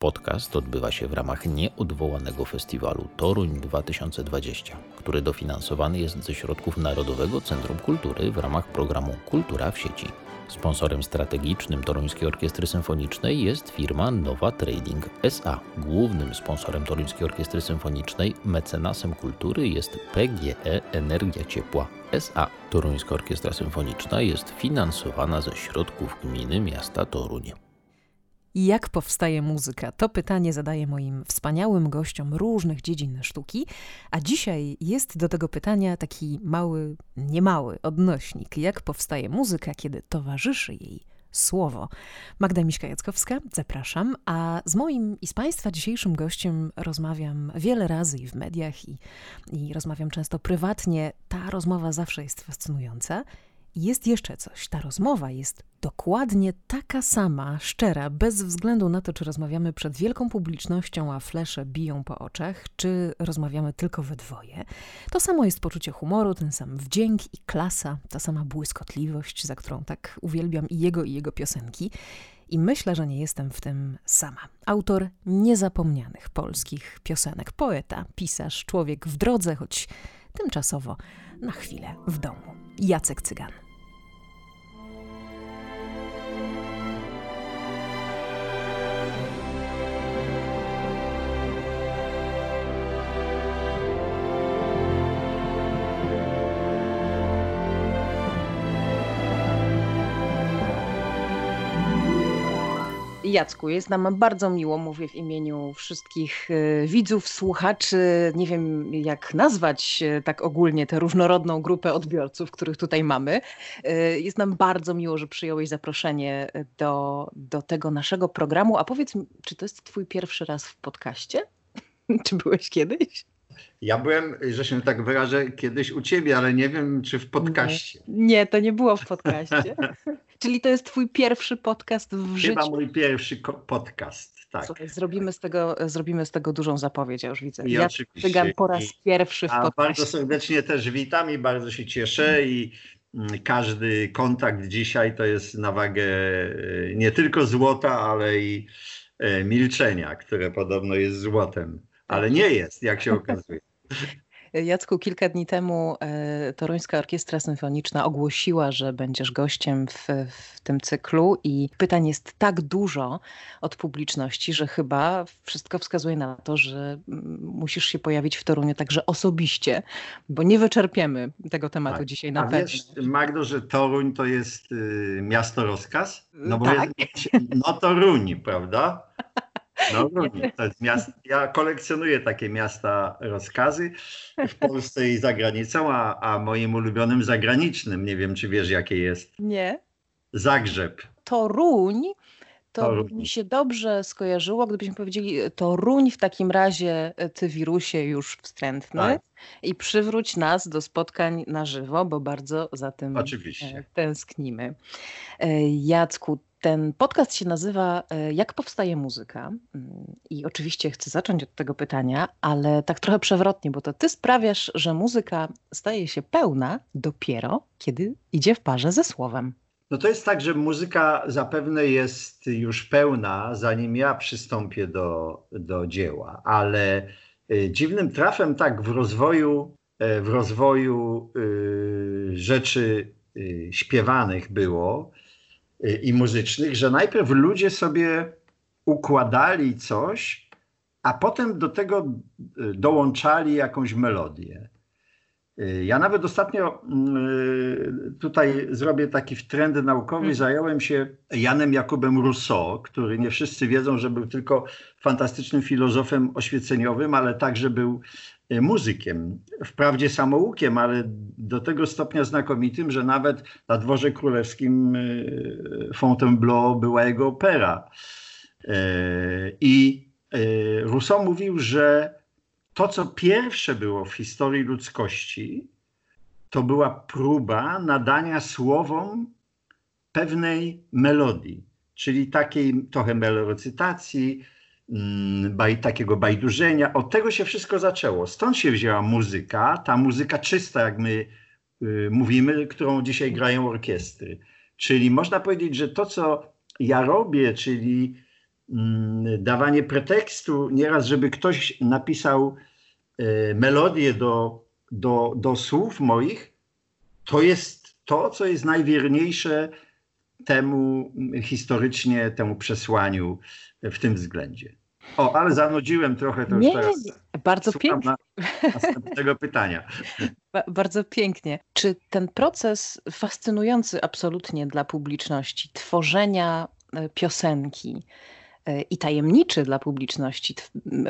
Podcast odbywa się w ramach nieodwołanego festiwalu Toruń 2020, który dofinansowany jest ze środków Narodowego Centrum Kultury w ramach programu Kultura w sieci. Sponsorem strategicznym Toruńskiej Orkiestry Symfonicznej jest firma Nowa Trading SA. Głównym sponsorem Toruńskiej Orkiestry Symfonicznej, mecenasem kultury jest PGE Energia Ciepła SA. Toruńska Orkiestra Symfoniczna jest finansowana ze środków gminy miasta Toruń. Jak powstaje muzyka? To pytanie zadaję moim wspaniałym gościom różnych dziedzin sztuki, a dzisiaj jest do tego pytania taki mały, niemały odnośnik. Jak powstaje muzyka, kiedy towarzyszy jej słowo? Magda Miśka-Jackowska, zapraszam, a z moim i z Państwa dzisiejszym gościem rozmawiam wiele razy i w mediach, i, i rozmawiam często prywatnie. Ta rozmowa zawsze jest fascynująca. Jest jeszcze coś. Ta rozmowa jest dokładnie taka sama, szczera, bez względu na to, czy rozmawiamy przed wielką publicznością, a flesze biją po oczach, czy rozmawiamy tylko we dwoje. To samo jest poczucie humoru, ten sam wdzięk i klasa, ta sama błyskotliwość, za którą tak uwielbiam i jego, i jego piosenki. I myślę, że nie jestem w tym sama. Autor niezapomnianych polskich piosenek, poeta, pisarz, człowiek w drodze, choć tymczasowo na chwilę w domu. Jacek Cygan. Jacku, jest nam bardzo miło, mówię w imieniu wszystkich e, widzów, słuchaczy, nie wiem jak nazwać e, tak ogólnie tę różnorodną grupę odbiorców, których tutaj mamy. E, jest nam bardzo miło, że przyjąłeś zaproszenie do, do tego naszego programu. A powiedz czy to jest twój pierwszy raz w podcaście? czy byłeś kiedyś? Ja byłem, że się tak wyrażę, kiedyś u ciebie, ale nie wiem, czy w podcaście. Nie, nie to nie było w podcaście. Czyli to jest twój pierwszy podcast w Chyba życiu? Chyba mój pierwszy podcast, tak. Słuchaj, zrobimy, z tego, zrobimy z tego dużą zapowiedź, ja już widzę. I ja oczywiście. Cygan po raz pierwszy w a podcaście. Bardzo serdecznie też witam i bardzo się cieszę i mm, każdy kontakt dzisiaj to jest na wagę e, nie tylko złota, ale i e, milczenia, które podobno jest złotem. Ale nie jest, jak się okazuje. Jacku, kilka dni temu e, Toruńska Orkiestra Symfoniczna ogłosiła, że będziesz gościem w, w, tym cyklu i pytań jest tak dużo od publiczności, że chyba wszystko wskazuje na to, że mm, musisz się pojawić w Toruniu także osobiście, bo nie wyczerpiemy tego tematu tak. dzisiaj na A pewno. wiesz, Magdo, że Toruń to jest y, miasto rozkaz? No bo tak. jest, no Toruń, prawda? No, to jest miast, ja kolekcjonuję takie miasta rozkazy w Polsce i za granicą, a, a moim ulubionym zagranicznym, nie wiem czy wiesz jakie jest. Nie. Zagrzeb. Toruń. To Toruń. mi się dobrze skojarzyło, gdybyśmy powiedzieli Toruń w takim razie ty wirusie już wstrętny tak. i przywróć nas do spotkań na żywo, bo bardzo za tym Oczywiście. tęsknimy. E, Jacku, ten podcast się nazywa e, Jak powstaje muzyka? Mm, I oczywiście chcę zacząć od tego pytania, ale tak trochę przewrotnie, bo to ty sprawiasz, że muzyka staje się pełna dopiero, kiedy idzie w parze ze słowem. No to jest tak, że muzyka zapewne jest już pełna, zanim ja przystąpię do, do dzieła, ale y, dziwnym trafem tak w rozwoju, y, w rozwoju y, rzeczy y, śpiewanych było, i muzycznych, że najpierw ludzie sobie układali coś, a potem do tego y, dołączali jakąś melodię. Y, ja nawet ostatnio tutaj zrobię taki trend naukowy. Hmm. Zająłem się Janem Jakubem Rousseau, który nie wszyscy wiedzą, że był tylko fantastycznym filozofem oświeceniowym, ale także był Y, muzykiem, wprawdzie samoukiem, ale do tego stopnia znakomitym, że nawet na dworze królewskim y, Fontainebleau była jego opera. Y, I Rousseau mówił, że to, co pierwsze było w historii ludzkości, to była próba nadania słowom pewnej melodii, czyli takiej trochę melorecytacji, baj, takiego bajdurzenia. Od tego się wszystko zaczęło. Stąd się wzięła muzyka, ta muzyka czysta, jak my y, mówimy, którą dzisiaj grają orkiestry. Czyli można powiedzieć, że to, co ja robię, czyli mm, dawanie pretekstu nieraz, żeby ktoś napisał e, melodię do, do, do słów moich, to jest to, co jest najwierniejsze temu historycznie, temu przesłaniu w tym względzie. O, ale zanudziłem trochę to nie, już teraz. Nie, bardzo pięknie. Na następnego pytania. Ba bardzo pięknie. Czy ten proces fascynujący absolutnie dla publiczności tworzenia e, piosenki e, i tajemniczy dla publiczności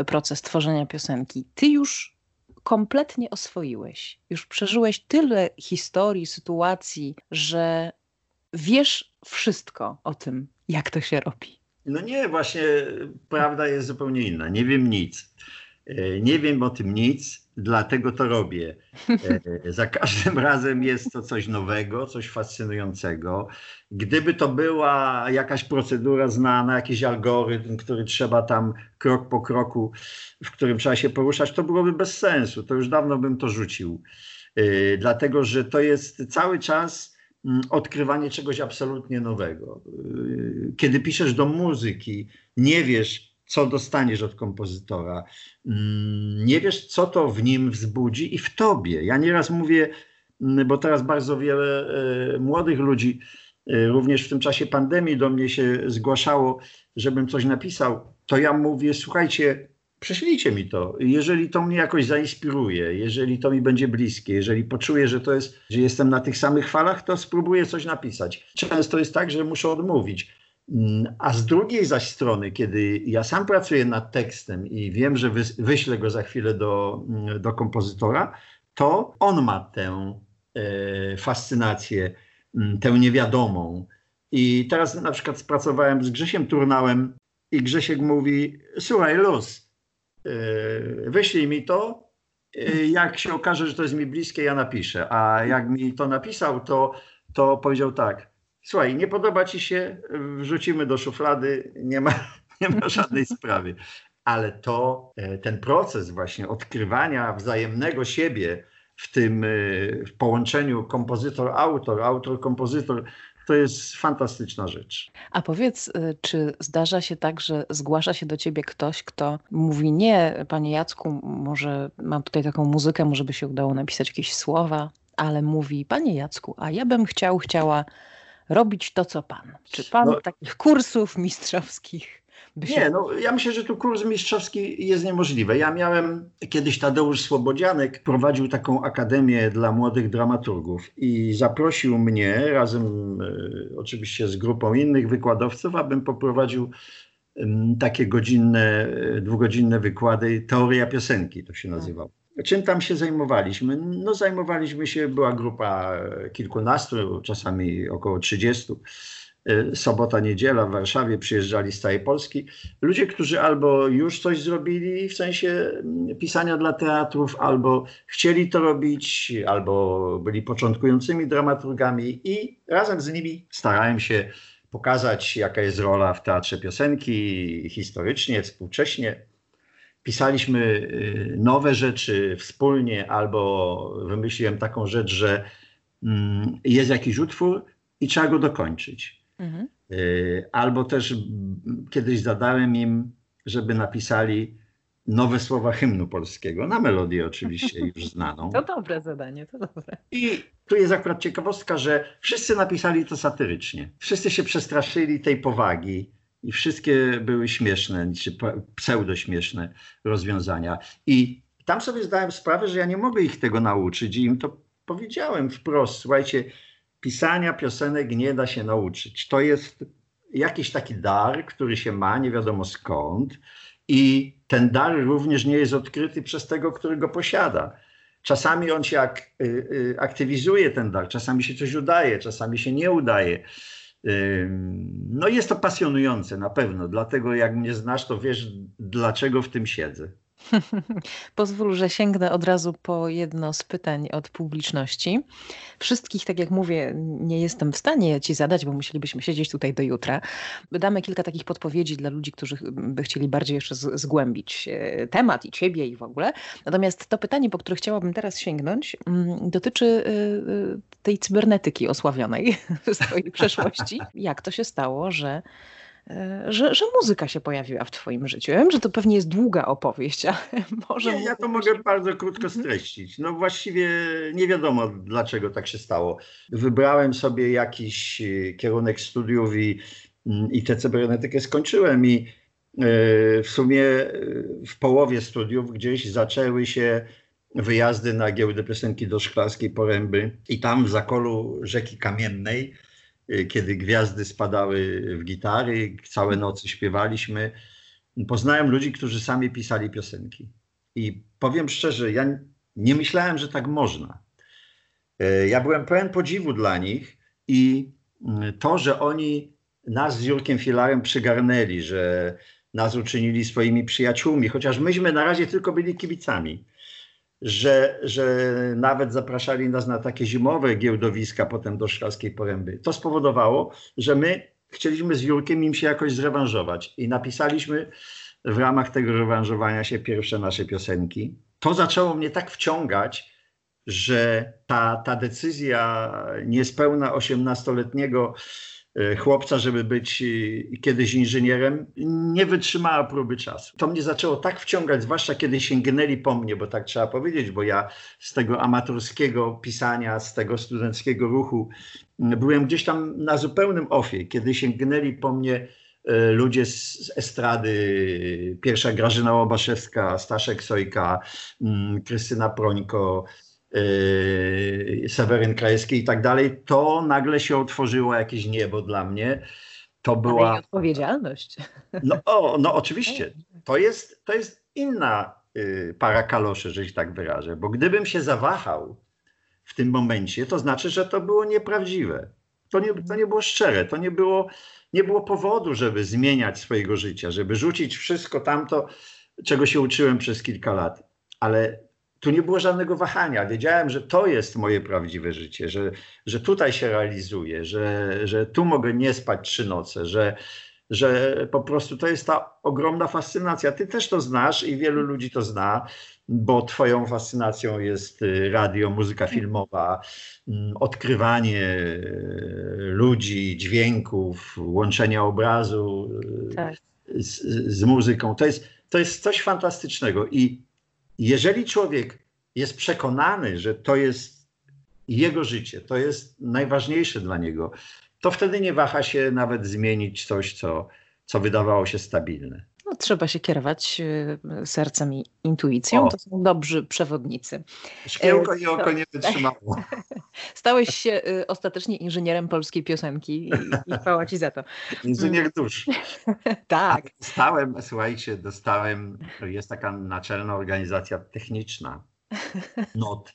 proces tworzenia piosenki, ty już kompletnie oswoiłeś. Już przeżyłeś tyle historii, sytuacji, że wiesz wszystko o tym, jak to się robi. No nie, właśnie prawda jest zupełnie inna. Nie wiem nic. E, nie wiem o tym nic, dlatego to robię. E, za każdym razem jest to coś nowego, coś fascynującego. Gdyby to była jakaś procedura znana, jakiś algorytm, który trzeba tam krok po kroku, w którym trzeba się poruszać, to byłoby bez sensu. To już dawno bym to rzucił. E, dlatego, że to jest cały czas odkrywanie czegoś absolutnie nowego. Kiedy piszesz do muzyki, nie wiesz, co dostaniesz od kompozytora. Mm, nie wiesz, co to w nim wzbudzi i w tobie. Ja nieraz mówię, mm, bo teraz bardzo wiele e, młodych ludzi, e, również w tym czasie pandemii, do mnie się zgłaszało, żebym coś napisał. To ja mówię, słuchajcie, prześlijcie mi to. Jeżeli to mnie jakoś zainspiruje, jeżeli to mi będzie bliskie, jeżeli poczuję, że to jest, że jestem na tych samych falach, to spróbuję coś napisać. Często jest tak, że muszę odmówić Mm, a z drugiej zaś strony, kiedy ja sam pracuję nad tekstem i wiem, że wyślę go za chwilę do, mm, do kompozytora, to on ma tę e, fascynację, mm, tę niewiadomą. I teraz na przykład spracowałem z Grzesiem Turnałem i Grzesiek mówi, słuchaj e, wyślij mi to, e, jak się okaże, że to jest mi bliskie, ja napiszę. A jak mi to napisał, to, to powiedział tak, Słuchaj, nie podoba ci się, wrzucimy do szuflady, nie ma, nie ma żadnej sprawy. Ale to, e, ten proces właśnie odkrywania wzajemnego siebie w tym e, w połączeniu kompozytor-autor, autor-kompozytor, to jest fantastyczna rzecz. A powiedz, e, czy zdarza się tak, że zgłasza się do ciebie ktoś, kto mówi, nie, panie Jacku, może mam tutaj taką muzykę, może by się udało napisać jakieś słowa, ale mówi, panie Jacku, a ja bym chciał, chciała robić to, co pan? Czy pan no, takich kursów mistrzowskich się... Nie, no ja myślę, że tu kurs mistrzowski jest niemożliwy. Ja miałem, kiedyś Tadeusz Słobodzianek prowadził taką akademię dla młodych dramaturgów i zaprosił mnie razem e, oczywiście z grupą innych wykładowców, abym poprowadził takie godzinne, e, dwugodzinne wykłady, teoria piosenki to się nazywało. Czym tam się zajmowaliśmy? No zajmowaliśmy się, była grupa kilkunastu, czasami około trzydziestu. E, sobota, niedziela w Warszawie przyjeżdżali z całej Polski. Ludzie, którzy albo już coś zrobili w sensie mm, pisania dla teatrów, albo chcieli to robić, albo byli początkującymi dramaturgami i razem z nimi starałem się pokazać, jaka jest rola w teatrze piosenki historycznie, współcześnie pisaliśmy y, nowe rzeczy wspólnie, albo wymyśliłem taką rzecz, że mm, jest jakiś utwór i trzeba go dokończyć. Mhm. Y, albo też kiedyś zadałem im, żeby napisali nowe słowa hymnu polskiego, na melodię oczywiście już znaną. To dobre zadanie, to dobre. I tu jest akurat ciekawostka, że wszyscy napisali to satyrycznie. Wszyscy się przestraszyli tej powagi i wszystkie były śmieszne, czy pseudośmieszne rozwiązania. I tam sobie zdałem sprawę, że ja nie mogę ich tego nauczyć i im to powiedziałem wprost. Słuchajcie, pisania piosenek nie da się nauczyć. To jest jakiś taki dar, który się ma, nie wiadomo skąd. I ten dar również nie jest odkryty przez tego, który go posiada. Czasami on się ak y, y, aktywizuje, ten dar, czasami się coś udaje, czasami się nie udaje. No jest to pasjonujące na pewno, dlatego jak mnie znasz, to wiesz, dlaczego w tym siedzę. Pozwól, że sięgnę od razu po jedno z pytań od publiczności. Wszystkich, tak jak mówię, nie jestem w stanie ci zadać, bo musielibyśmy siedzieć tutaj do jutra. Damy kilka takich podpowiedzi dla ludzi, którzy by chcieli bardziej jeszcze zgłębić e, temat i ciebie i w ogóle. Natomiast to pytanie, po które chciałabym teraz sięgnąć, mm, dotyczy e, e, tej cybernetyki osławionej z twojej przeszłości. Jak to się stało, że że, że muzyka się pojawiła w Twoim życiu? Ja wiem, że to pewnie jest długa opowieść, ale może. Nie, ja to mogę bardzo krótko mhm. streścić. No właściwie nie wiadomo, dlaczego tak się stało. Wybrałem sobie jakiś e, kierunek studiów i, mm, i tę cybernetykę skończyłem i w sumie w połowie studiów gdzieś zaczęły się wyjazdy na giełdę piosenki do Szklarskiej Poręby i tam w zakolu rzeki Kamiennej, kiedy gwiazdy spadały w gitary, całe nocy śpiewaliśmy, poznałem ludzi, którzy sami pisali piosenki. I powiem szczerze, ja nie myślałem, że tak można. Y, ja byłem pełen podziwu dla nich i y, to, że oni nas z Jurkiem Filarem przygarnęli, że nas uczynili swoimi przyjaciółmi, chociaż myśmy na razie tylko byli kibicami że, że nawet zapraszali nas na takie zimowe giełdowiska potem do Szklarskiej Poręby. To spowodowało, że my chcieliśmy z Jurkiem im się jakoś zrewanżować i napisaliśmy w ramach tego rewanżowania się pierwsze nasze piosenki. To zaczęło mnie tak wciągać, że ta, ta decyzja niespełna 18-letniego E, chłopca, żeby być e, kiedyś inżynierem, nie wytrzymała próby czasu. To mnie zaczęło tak wciągać, zwłaszcza kiedy sięgnęli po mnie, bo tak trzeba powiedzieć, bo ja z tego amatorskiego pisania, z tego studenckiego ruchu byłem gdzieś tam na zupełnym ofie, kiedy sięgnęli po mnie e, ludzie z estrady, pierwsza Grażyna Łobaszewska, Staszek Sojka, Krystyna Prońko, Seweryn Krajewski i tak dalej, to nagle się otworzyło jakieś niebo dla mnie. To była. Ale odpowiedzialność. No, o, no oczywiście. To jest, to jest inna y, para kaloszy, że się tak wyrażę, bo gdybym się zawahał w tym momencie, to znaczy, że to było nieprawdziwe. To nie, to nie było szczere, to nie było, nie było powodu, żeby zmieniać swojego życia, żeby rzucić wszystko tamto, czego się uczyłem przez kilka lat. Ale tu nie było żadnego wahania. Wiedziałem, że to jest moje prawdziwe życie, że, że tutaj się realizuję, że, że tu mogę nie spać trzy noce, że, że po prostu to jest ta ogromna fascynacja. Ty też to znasz i wielu ludzi to zna, bo twoją fascynacją jest y, radio, muzyka filmowa, mm, odkrywanie y, ludzi, dźwięków, łączenia obrazu y, tak. z, z muzyką. To jest, to jest coś fantastycznego i jeżeli człowiek jest przekonany, że to jest jego życie, to jest najważniejsze dla niego, to wtedy nie waha się nawet zmienić coś, co, co wydawało się stabilne. No, trzeba się kierować e, sercem i intuicją. O. To są dobrzy przewodnicy. Szkiełko i oko nie wytrzymało. Stałeś się e, ostatecznie inżynierem polskiej piosenki i chwała ci za to. Inżynier dusz. tak. dostałem, słuchajcie, dostałem, jest taka naczelna organizacja techniczna, NOT,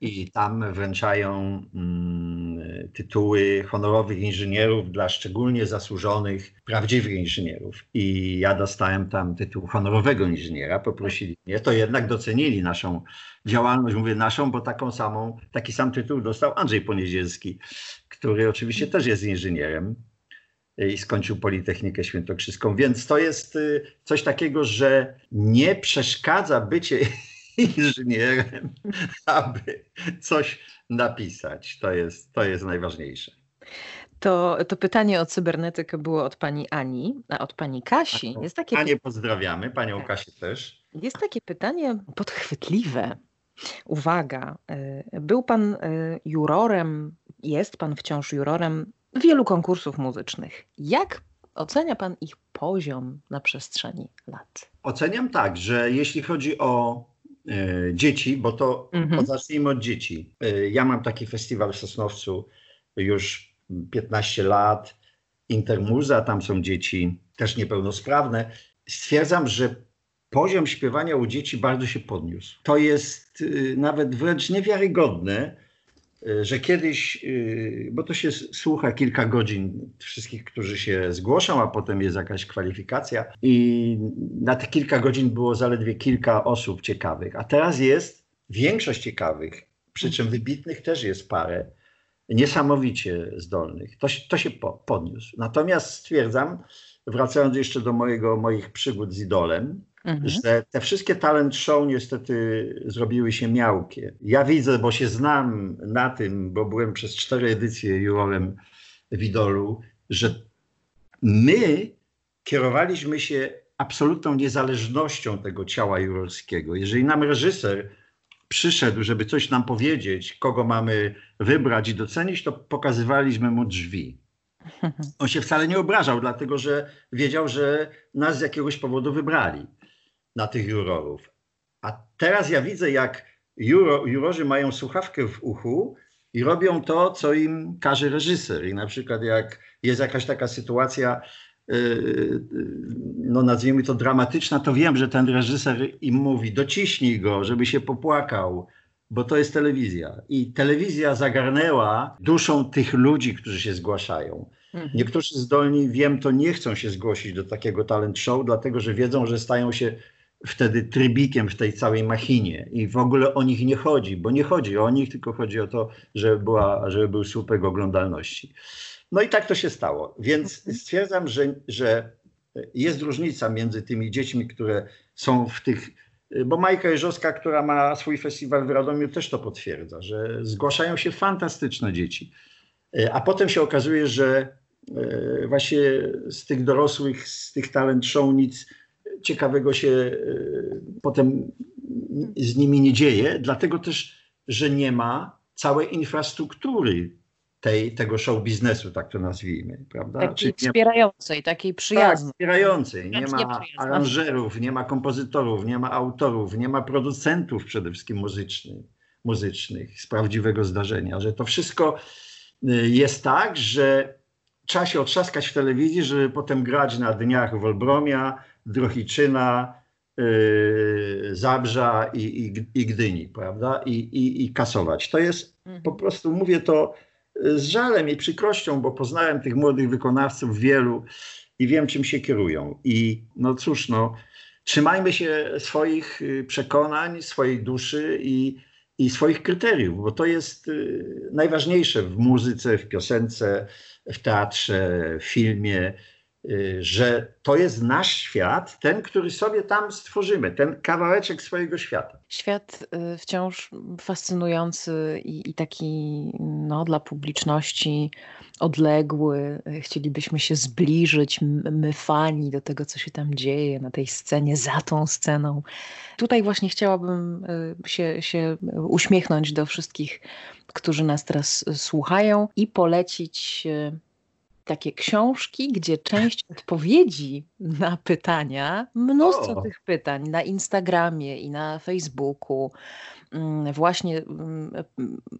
i tam wręczają mm, tytuły honorowych inżynierów dla szczególnie zasłużonych, prawdziwych inżynierów. I ja dostałem tam tytuł honorowego inżyniera, poprosili mnie, to jednak docenili naszą działalność, mówię naszą, bo taką samą, taki sam tytuł dostał Andrzej Poniedzielski, który oczywiście też jest inżynierem i skończył Politechnikę Świętokrzyską. Więc to jest y, coś takiego, że nie przeszkadza bycie inżynierem, aby coś napisać. To jest, to jest najważniejsze. To, to pytanie o cybernetykę było od pani Ani, a od pani Kasi tak, jest takie. Anię pozdrawiamy, panią tak. Kasię też. Jest takie pytanie podchwytliwe. Uwaga, y, był pan y, jurorem, jest pan wciąż jurorem wielu konkursów muzycznych. Jak ocenia pan ich poziom na przestrzeni lat? Oceniam tak, że jeśli chodzi o dzieci, bo to mhm. zacznijmy od dzieci. E, ja mam taki festiwal w Sosnowcu już 15 lat, Intermuza, tam są dzieci też niepełnosprawne. Stwierdzam, że poziom śpiewania u dzieci bardzo się podniósł. To jest y, nawet wręcz niewiarygodne, że kiedyś, y, bo to się słucha kilka godzin wszystkich, którzy się zgłoszą, a potem jest jakaś kwalifikacja i na te kilka godzin było zaledwie kilka osób ciekawych, a teraz jest większość ciekawych, przy czym wybitnych też jest parę, niesamowicie zdolnych. To, to się po, podniósł. Natomiast stwierdzam, wracając jeszcze do mojego, moich przygód z idolem, mhm. że te wszystkie talent show niestety zrobiły się miałkie. Ja widzę, bo się znam na tym, bo byłem przez cztery edycje jurorem w idolu, że my kierowaliśmy się absolutną niezależnością tego ciała jurorskiego. Jeżeli nam reżyser przyszedł, żeby coś nam powiedzieć, kogo mamy wybrać i docenić, to pokazywaliśmy mu drzwi. On się wcale nie obrażał, dlatego że wiedział, że nas z jakiegoś powodu wybrali na tych jurorów. A teraz ja widzę, jak juro, jurorzy mają słuchawkę w uchu i robią to, co im każe reżyser. I na przykład jak jest jakaś taka sytuacja, yy, no nazwijmy to dramatyczna, to wiem, że ten reżyser im mówi, dociśnij go, żeby się popłakał, bo to jest telewizja. I telewizja zagarnęła duszą tych ludzi, którzy się zgłaszają. Mhm. Niektórzy zdolni, wiem, to nie chcą się zgłosić do takiego talent show, dlatego że wiedzą, że stają się wtedy trybikiem w tej całej machinie i w ogóle o nich nie chodzi, bo nie chodzi o nich, tylko chodzi o to, żeby, była, żeby był słupek oglądalności. No i tak to się stało. Więc stwierdzam, że, że jest różnica między tymi dziećmi, które są w tych. Bo Majka Jeżowska, która ma swój festiwal w Radomiu, też to potwierdza, że zgłaszają się fantastyczne dzieci. A potem się okazuje, że e, właśnie z tych dorosłych, z tych talent show nic ciekawego się e, potem z nimi nie dzieje, dlatego też, że nie ma całej infrastruktury tej, tego show biznesu, tak to nazwijmy, prawda? Takiej wspierającej, takiej przyjaznej. Tak, wspierającej. Nie ma aranżerów, nie ma kompozytorów, nie ma autorów, nie ma producentów przede wszystkim muzycznych, muzycznych z prawdziwego zdarzenia, że to wszystko y, jest tak, że trzeba się otrzaskać w telewizji, żeby potem grać na dniach Wolbromia, Drohiczyna, yy, Zabrza i, i, i Gdyni, prawda? I, i, I kasować. To jest mhm. po prostu, mówię to z żalem i przykrością, bo poznałem tych młodych wykonawców wielu i wiem, czym się kierują. I no cóż, no, trzymajmy się swoich y, przekonań, swojej duszy i, i swoich kryteriów, bo to jest y, najważniejsze w muzyce, w piosence, w teatrze, w filmie, y, że to jest nasz świat, ten, który sobie tam stworzymy, ten kawałeczek swojego świata. Świat y, wciąż fascynujący i, i taki no, dla publiczności odległy. Chcielibyśmy się zbliżyć, my fani, do tego, co się tam dzieje na tej scenie, za tą sceną. Tutaj właśnie chciałabym y, się, się uśmiechnąć do wszystkich, którzy nas teraz słuchają i polecić takie książki, gdzie część odpowiedzi na pytania, mnóstwo o. tych pytań na Instagramie i na Facebooku, mm, właśnie mm,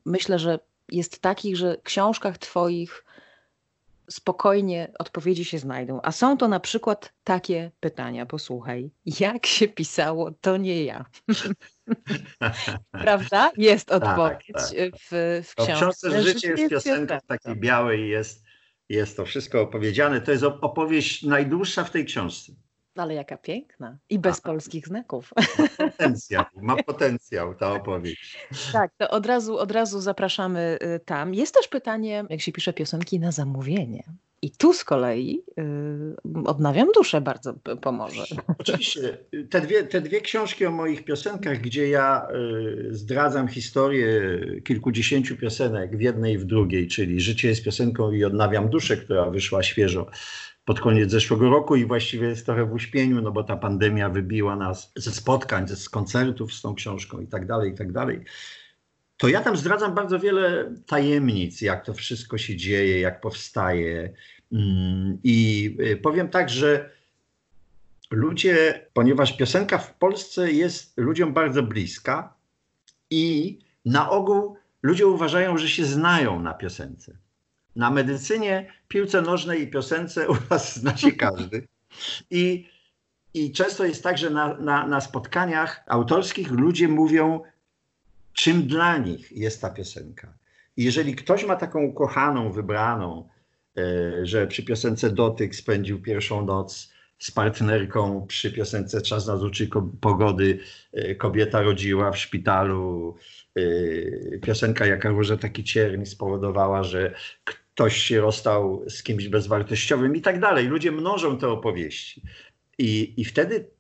myślę, że jest takich, że w książkach Twoich spokojnie odpowiedzi się znajdą. A są to na przykład takie pytania, posłuchaj, jak się pisało, to nie ja. Prawda? Jest tak, odpowiedź tak, tak. W, w książce. W książce Życie jest piosenką takiej białej jest jest to wszystko opowiedziane. To jest opowieść najdłuższa w tej książce. Ale jaka piękna. I bez A, polskich znaków. Ma potencjał, ma potencjał ta opowieść. Tak, to od razu, od razu zapraszamy y, tam. Jest też pytanie, jak się pisze piosenki na zamówienie. I tu z kolei y, odnawiam duszę bardzo pomoże. Oczywiście. Te dwie, te dwie książki o moich piosenkach, gdzie ja y, zdradzam historię kilkudziesięciu piosenek w jednej i w drugiej, czyli Życie jest piosenką i Odnawiam duszę, która wyszła świeżo pod koniec zeszłego roku i właściwie jest trochę w uśpieniu, no bo ta pandemia wybiła nas ze spotkań, ze z koncertów z tą książką i tak dalej, i tak dalej to ja tam zdradzam bardzo wiele tajemnic, jak to wszystko się dzieje, jak powstaje. Mm, I y, powiem tak, że ludzie, ponieważ piosenka w Polsce jest ludziom bardzo bliska i na ogół ludzie uważają, że się znają na piosence. Na medycynie, piłce nożnej i piosence u nas zna się każdy. I, i często jest tak, że na, na, na spotkaniach autorskich ludzie mówią, czym dla nich jest ta piosenka. I jeżeli ktoś ma taką ukochaną, wybraną, że przy piosence Dotyk spędził pierwszą noc z partnerką, przy piosence Czas nadzuczy pogody e, kobieta rodziła w szpitalu, e, piosenka Jaka róża taki cierń spowodowała, że ktoś się rozstał z kimś bezwartościowym i tak dalej. Ludzie mnożą te opowieści. I, i wtedy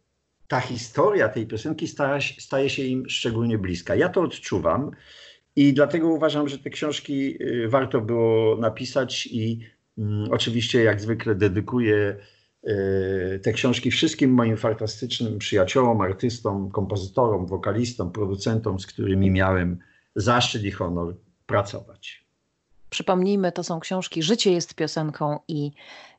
ta historia tej piosenki staje, staje się im szczególnie bliska. Ja to odczuwam i dlatego uważam, że te książki y, warto było napisać i oczywiście jak zwykle dedykuję y, te książki wszystkim moim fantastycznym przyjaciołom, artystom, kompozytorom, wokalistom, producentom, z którymi miałem zaszczyt i honor pracować. Przypomnijmy, to są książki Życie jest piosenką i,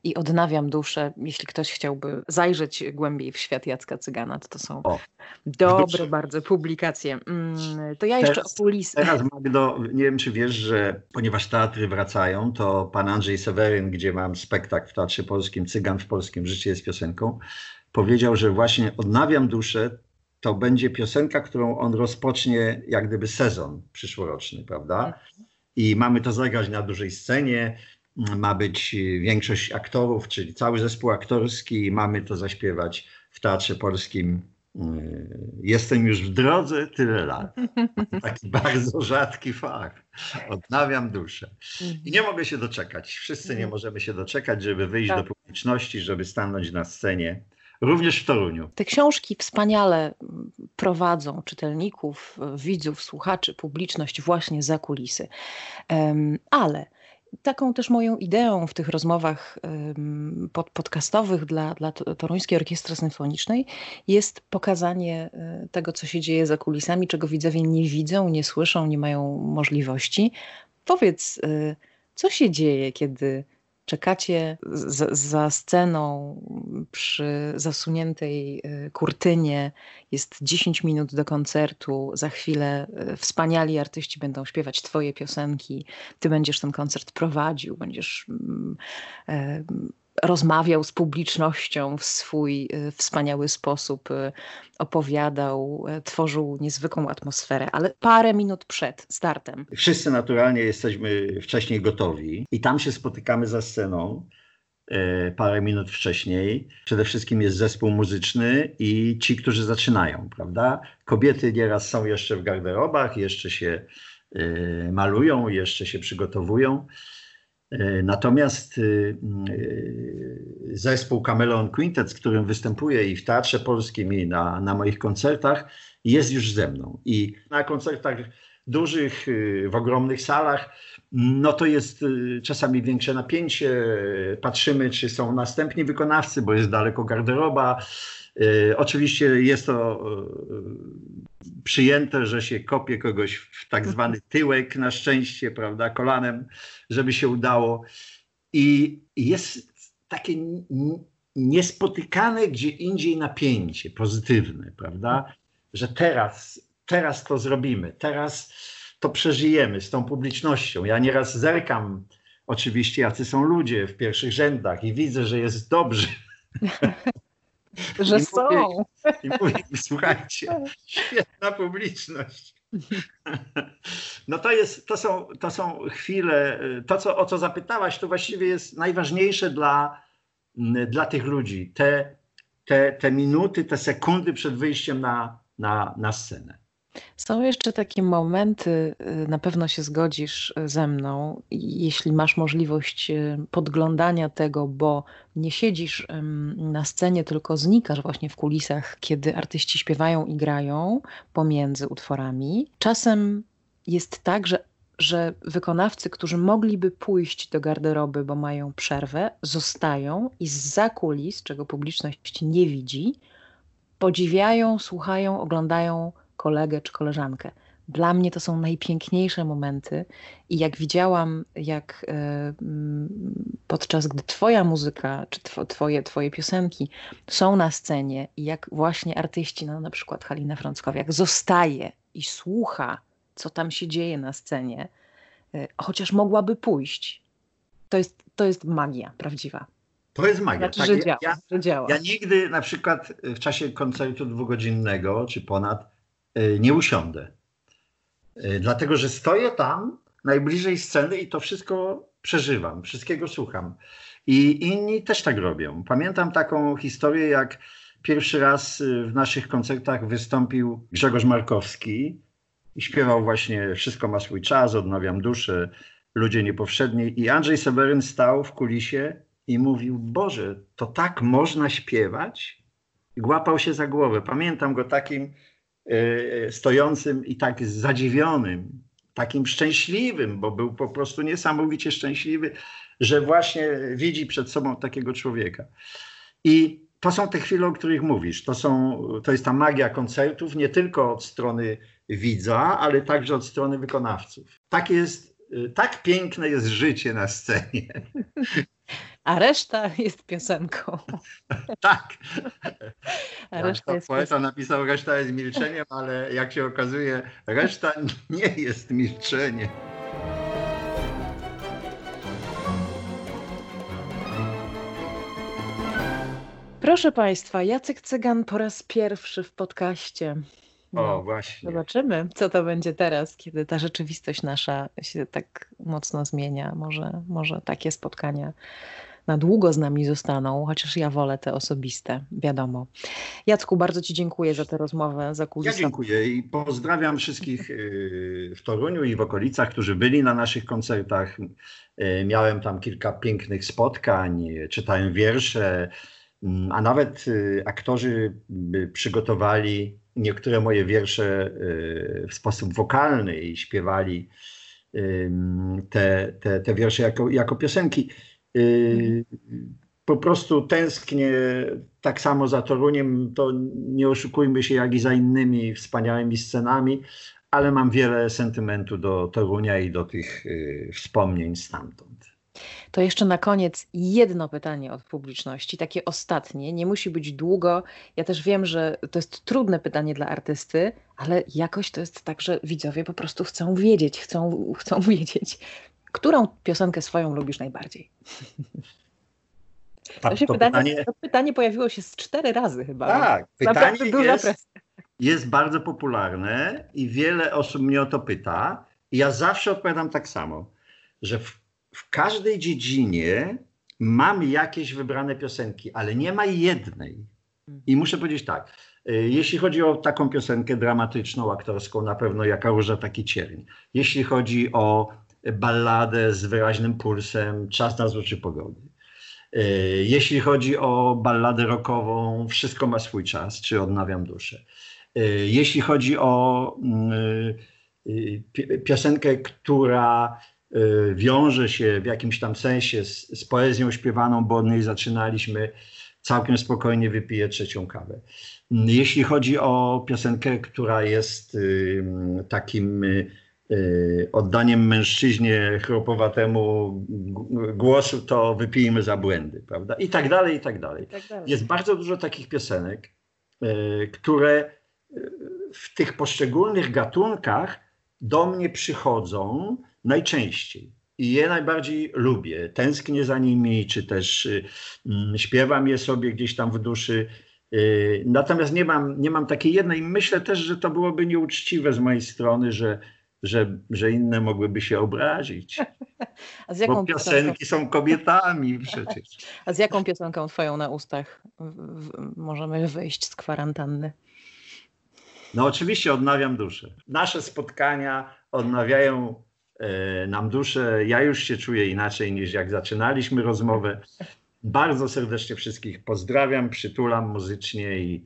i Odnawiam duszę. Jeśli ktoś chciałby zajrzeć głębiej w świat Jacka Cygana, to to są o, dobre bardzo publikacje. Mm, to ja jeszcze teraz, o Pulis... Teraz Magdo, nie wiem czy wiesz, że ponieważ teatry wracają, to pan Andrzej Seweryn, gdzie mam spektakl w Teatrze Polskim, Cygan w Polskim, Życie jest piosenką, powiedział, że właśnie Odnawiam duszę to będzie piosenka, którą on rozpocznie jak gdyby sezon przyszłoroczny, prawda? Mhm i mamy to zagrać na dużej scenie. Ma być większość aktorów, czyli cały zespół aktorski, mamy to zaśpiewać w Teatrze Polskim. Jestem już w drodze tyle lat. Taki bardzo rzadki fakt. Odnawiam duszę. I nie mogę się doczekać. Wszyscy nie możemy się doczekać, żeby wyjść do publiczności, żeby stanąć na scenie również w Toruniu. Te książki wspaniale prowadzą czytelników, widzów, słuchaczy, publiczność właśnie za kulisy. Ale taką też moją ideą w tych rozmowach pod, podcastowych dla, dla Toruńskiej Orkiestry Symfonicznej jest pokazanie e, tego, co się dzieje za kulisami, czego widzowie nie widzą, nie słyszą, nie mają możliwości. Powiedz, e, co się dzieje, kiedy czekacie za sceną przy zasuniętej y, kurtynie, jest 10 minut do koncertu, za chwilę y, wspaniali artyści będą śpiewać twoje piosenki, ty będziesz ten koncert prowadził, będziesz mm, e, rozmawiał z publicznością w swój y, wspaniały sposób, y, opowiadał, y, tworzył niezwykłą atmosferę, ale parę minut przed startem. Wszyscy naturalnie jesteśmy wcześniej gotowi i tam się spotykamy za sceną parę minut wcześniej. Przede wszystkim jest zespół muzyczny i ci, którzy zaczynają, prawda? Kobiety nieraz są jeszcze w garderobach, jeszcze się malują, jeszcze się przygotowują. E, natomiast y, y, zespół Camelon Quintet, z którym występuję i w Teatrze Polskim, i na, na moich koncertach, jest już ze mną. I na koncertach dużych, y, w ogromnych salach, no to jest czasami większe napięcie. Patrzymy, czy są następni wykonawcy, bo jest daleko garderoba. Oczywiście jest to przyjęte, że się kopie kogoś w tak zwany tyłek, na szczęście, prawda, kolanem, żeby się udało. I jest takie niespotykane gdzie indziej napięcie pozytywne, prawda, że teraz, teraz to zrobimy, teraz to przeżyjemy z tą publicznością. Ja nieraz zerkam, oczywiście, jacy są ludzie w pierwszych rzędach i widzę, że jest dobrze. Że I są. Mówię, I mówię, słuchajcie, świetna publiczność. No to, jest, to, są, to są chwile, to co, o co zapytałaś, to właściwie jest najważniejsze dla, dla tych ludzi. Te, te, te minuty, te sekundy przed wyjściem na, na, na scenę. Są jeszcze takie momenty, y, na pewno się zgodzisz y, ze mną, jeśli masz możliwość y, podglądania tego, bo nie siedzisz na scenie, tylko znikasz właśnie w kulisach, kiedy artyści śpiewają i grają pomiędzy utworami. Czasem jest tak, że, że wykonawcy, którzy mogliby pójść do garderoby, bo mają przerwę, zostają i za kulis, czego publiczność nie widzi, podziwiają, słuchają, oglądają kolegę czy koleżankę. Dla mnie to są najpiękniejsze momenty i jak widziałam, jak e, mm, podczas gdy twoja muzyka, czy twoje, twoje piosenki są na scenie i jak właśnie artyści, no na przykład Halina Frąckowiak, zostaje i słucha, co tam się dzieje na scenie, e, chociaż mogłaby pójść. To jest, to jest magia prawdziwa. To jest magia. Znaczy, tak, że, działa, ja, że działa. Ja nigdy na przykład w czasie koncertu dwugodzinnego czy ponad nie usiądę. E, dlatego, że stoję tam najbliżej sceny i to wszystko przeżywam, wszystkiego słucham. I inni też tak robią. Pamiętam taką historię, jak pierwszy raz w naszych koncertach wystąpił Grzegorz Markowski i śpiewał właśnie Wszystko ma swój czas, odnawiam duszę, ludzie niepowszedni. I Andrzej Seweryn stał w kulisie i mówił: Boże, to tak można śpiewać? I łapał się za głowę. Pamiętam go takim E, stojącym i tak zadziwionym, takim szczęśliwym, bo był po prostu niesamowicie szczęśliwy, że właśnie widzi przed sobą takiego człowieka. I to są te chwile, o których mówisz. To, są, to jest ta magia koncertów, nie tylko od strony widza, ale także od strony wykonawców. Tak jest, tak piękne jest życie na scenie. A reszta jest piosenką. tak. A reszta jest poeta piosenką. napisał, reszta jest milczeniem, ale jak się okazuje, reszta nie jest milczeniem. Proszę Państwa, Jacek Cygan po raz pierwszy w podcaście. No, o, właśnie. Zobaczymy, co to będzie teraz, kiedy ta rzeczywistość nasza się tak mocno zmienia. Może, może takie spotkania na długo z nami zostaną, chociaż ja wolę te osobiste, wiadomo. Jacku, bardzo Ci dziękuję za tę rozmowę, za kulisami. Ja dziękuję i pozdrawiam wszystkich y, w Toruniu i w okolicach, którzy byli na naszych koncertach. Y, miałem tam kilka pięknych spotkań, czytałem wiersze, mm, a nawet y, aktorzy przygotowali niektóre moje wiersze w sposób wokalny i śpiewali te, te, te wiersze jako, jako piosenki. Y, po prostu tęsknię tak samo za Toruniem, to nie oszukujmy się, jak i za innymi wspaniałymi scenami, ale mam wiele sentymentu do Torunia i do tych y, wspomnień stamtąd. To jeszcze na koniec jedno pytanie od publiczności, takie ostatnie, nie musi być długo. Ja też wiem, że to jest trudne pytanie dla artysty, ale jakoś to jest tak, że widzowie po prostu chcą wiedzieć, chcą, chcą wiedzieć. Którą piosenkę swoją lubisz najbardziej? Tak, to, to, pytanie, pytanie, to pytanie pojawiło się z cztery razy chyba. Tak, pytanie jest, jest bardzo popularne i wiele osób mnie o to pyta. I ja zawsze odpowiadam tak samo, że w, w każdej dziedzinie mam jakieś wybrane piosenki, ale nie ma jednej. I muszę powiedzieć tak, y, jeśli chodzi o taką piosenkę dramatyczną, aktorską, na pewno Jaka róża, taki cierń. Jeśli chodzi o balladę z wyraźnym pulsem Czas na złoczy pogody. E, jeśli chodzi o balladę rockową, wszystko ma swój czas, czy odnawiam duszę. E, jeśli chodzi o mm, piosenkę, która wiąże się w jakimś tam sensie z, z poezją śpiewaną, bo od niej zaczynaliśmy, całkiem spokojnie wypiję trzecią kawę. Jeśli chodzi o piosenkę, która jest takim Y, oddaniem mężczyźnie chropowatemu głosu, to wypijmy za błędy, prawda? I tak dalej, i tak dalej. Tak dalej. Jest bardzo dużo takich piosenek, y, które y, w tych poszczególnych gatunkach do mnie przychodzą najczęściej. I je najbardziej lubię. Tęsknię za nimi, czy też mm, śpiewam je sobie gdzieś tam w duszy. Natomiast nie mam, nie mam takiej jednej. Myślę też, że to byłoby nieuczciwe z mojej strony, że że, że inne mogłyby się obrazić. A z jaką Bo piosenki piosenką? są kobietami przecież. A z jaką piosenką twoją na ustach możemy wyjść z kwarantanny? No oczywiście odnawiam duszę. Nasze spotkania odnawiają nam duszę. Ja już się czuję inaczej niż jak zaczynaliśmy rozmowę. Bardzo serdecznie wszystkich pozdrawiam, przytulam muzycznie i,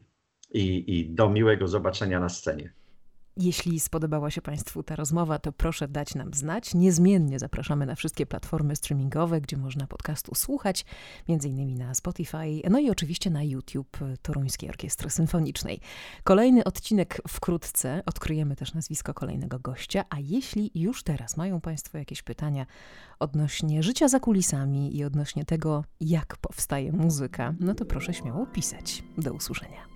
i, i do miłego zobaczenia na scenie. Jeśli spodobała się Państwu ta rozmowa, to proszę dać nam znać. Niezmiennie zapraszamy na wszystkie platformy streamingowe, gdzie można podcastu słuchać, innymi na Spotify, no i oczywiście na YouTube Toruńskiej Orkiestry Symfonicznej. Kolejny odcinek wkrótce, odkryjemy też nazwisko kolejnego gościa, a jeśli już teraz mają Państwo jakieś pytania odnośnie życia za kulisami i odnośnie tego, jak powstaje muzyka, no to proszę śmiało pisać. Do usłyszenia.